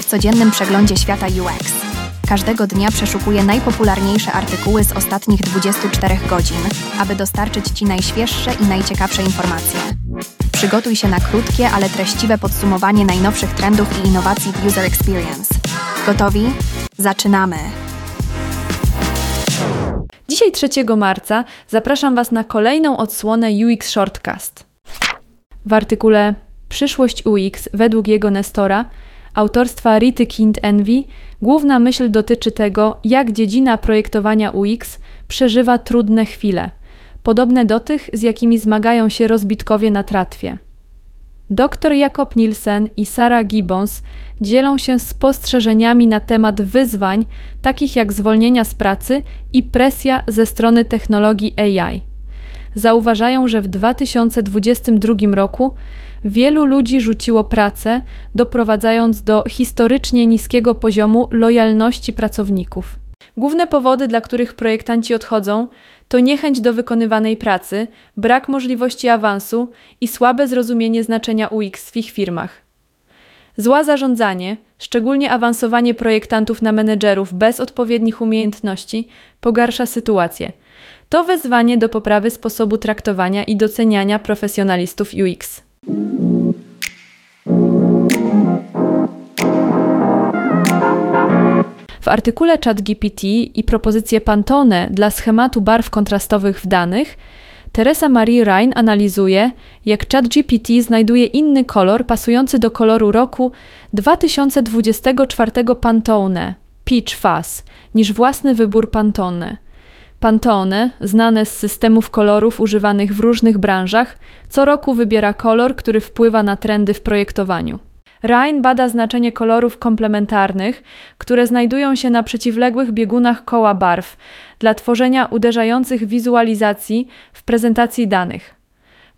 W codziennym przeglądzie świata UX. Każdego dnia przeszukuję najpopularniejsze artykuły z ostatnich 24 godzin, aby dostarczyć Ci najświeższe i najciekawsze informacje. Przygotuj się na krótkie, ale treściwe podsumowanie najnowszych trendów i innowacji w User Experience. Gotowi? Zaczynamy! Dzisiaj 3 marca zapraszam Was na kolejną odsłonę UX Shortcast. W artykule Przyszłość UX według jego Nestora autorstwa Rity Kind Envy główna myśl dotyczy tego, jak dziedzina projektowania UX przeżywa trudne chwile, podobne do tych, z jakimi zmagają się rozbitkowie na tratwie. Dr Jakob Nielsen i Sarah Gibbons dzielą się spostrzeżeniami na temat wyzwań, takich jak zwolnienia z pracy i presja ze strony technologii AI. Zauważają, że w 2022 roku wielu ludzi rzuciło pracę, doprowadzając do historycznie niskiego poziomu lojalności pracowników. Główne powody, dla których projektanci odchodzą, to niechęć do wykonywanej pracy, brak możliwości awansu i słabe zrozumienie znaczenia UX w ich firmach. Zła zarządzanie, szczególnie awansowanie projektantów na menedżerów bez odpowiednich umiejętności, pogarsza sytuację. To wezwanie do poprawy sposobu traktowania i doceniania profesjonalistów UX. W artykule ChatGPT i propozycje Pantone dla schematu barw kontrastowych w danych Teresa Marie Ryan analizuje, jak ChatGPT znajduje inny kolor pasujący do koloru roku 2024 Pantone Peach Fuzz niż własny wybór Pantone. Pantone, znane z systemów kolorów używanych w różnych branżach, co roku wybiera kolor, który wpływa na trendy w projektowaniu. Ryan bada znaczenie kolorów komplementarnych, które znajdują się na przeciwległych biegunach koła barw dla tworzenia uderzających wizualizacji w prezentacji danych.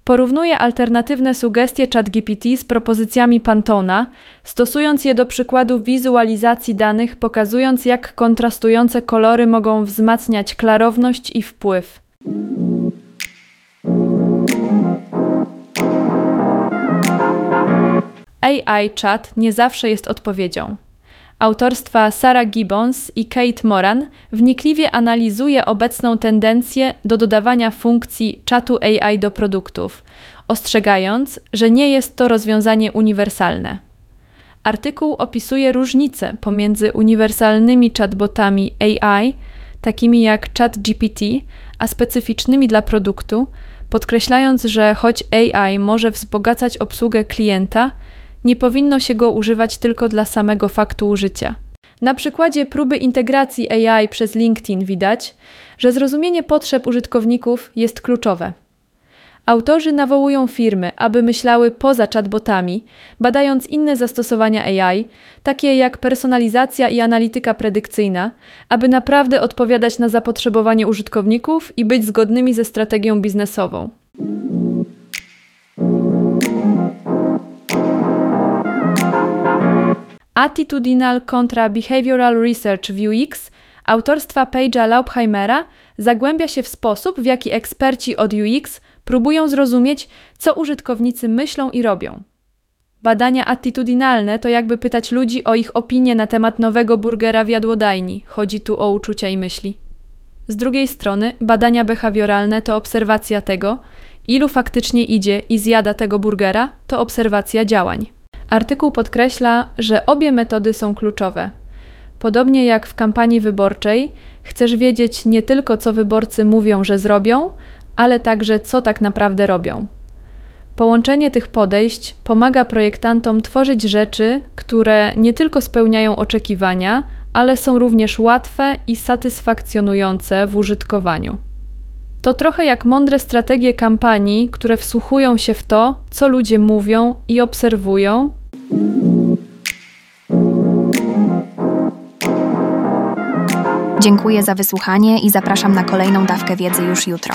Porównuje alternatywne sugestie ChatGPT z propozycjami Pantona, stosując je do przykładu wizualizacji danych, pokazując jak kontrastujące kolory mogą wzmacniać klarowność i wpływ. AI Chat nie zawsze jest odpowiedzią. Autorstwa Sarah Gibbons i Kate Moran wnikliwie analizuje obecną tendencję do dodawania funkcji czatu AI do produktów, ostrzegając, że nie jest to rozwiązanie uniwersalne. Artykuł opisuje różnice pomiędzy uniwersalnymi chatbotami AI, takimi jak ChatGPT, a specyficznymi dla produktu, podkreślając, że choć AI może wzbogacać obsługę klienta, nie powinno się go używać tylko dla samego faktu użycia. Na przykładzie próby integracji AI przez LinkedIn widać, że zrozumienie potrzeb użytkowników jest kluczowe. Autorzy nawołują firmy, aby myślały poza chatbotami, badając inne zastosowania AI, takie jak personalizacja i analityka predykcyjna, aby naprawdę odpowiadać na zapotrzebowanie użytkowników i być zgodnymi ze strategią biznesową. Attitudinal contra Behavioral Research w UX autorstwa Page'a Laubheimera zagłębia się w sposób, w jaki eksperci od UX próbują zrozumieć, co użytkownicy myślą i robią. Badania attitudinalne to jakby pytać ludzi o ich opinię na temat nowego burgera w jadłodajni. Chodzi tu o uczucia i myśli. Z drugiej strony, badania behawioralne to obserwacja tego, ilu faktycznie idzie i zjada tego burgera, to obserwacja działań. Artykuł podkreśla, że obie metody są kluczowe. Podobnie jak w kampanii wyborczej, chcesz wiedzieć nie tylko, co wyborcy mówią, że zrobią, ale także, co tak naprawdę robią. Połączenie tych podejść pomaga projektantom tworzyć rzeczy, które nie tylko spełniają oczekiwania, ale są również łatwe i satysfakcjonujące w użytkowaniu. To trochę jak mądre strategie kampanii, które wsłuchują się w to, co ludzie mówią i obserwują. Dziękuję za wysłuchanie i zapraszam na kolejną dawkę wiedzy już jutro.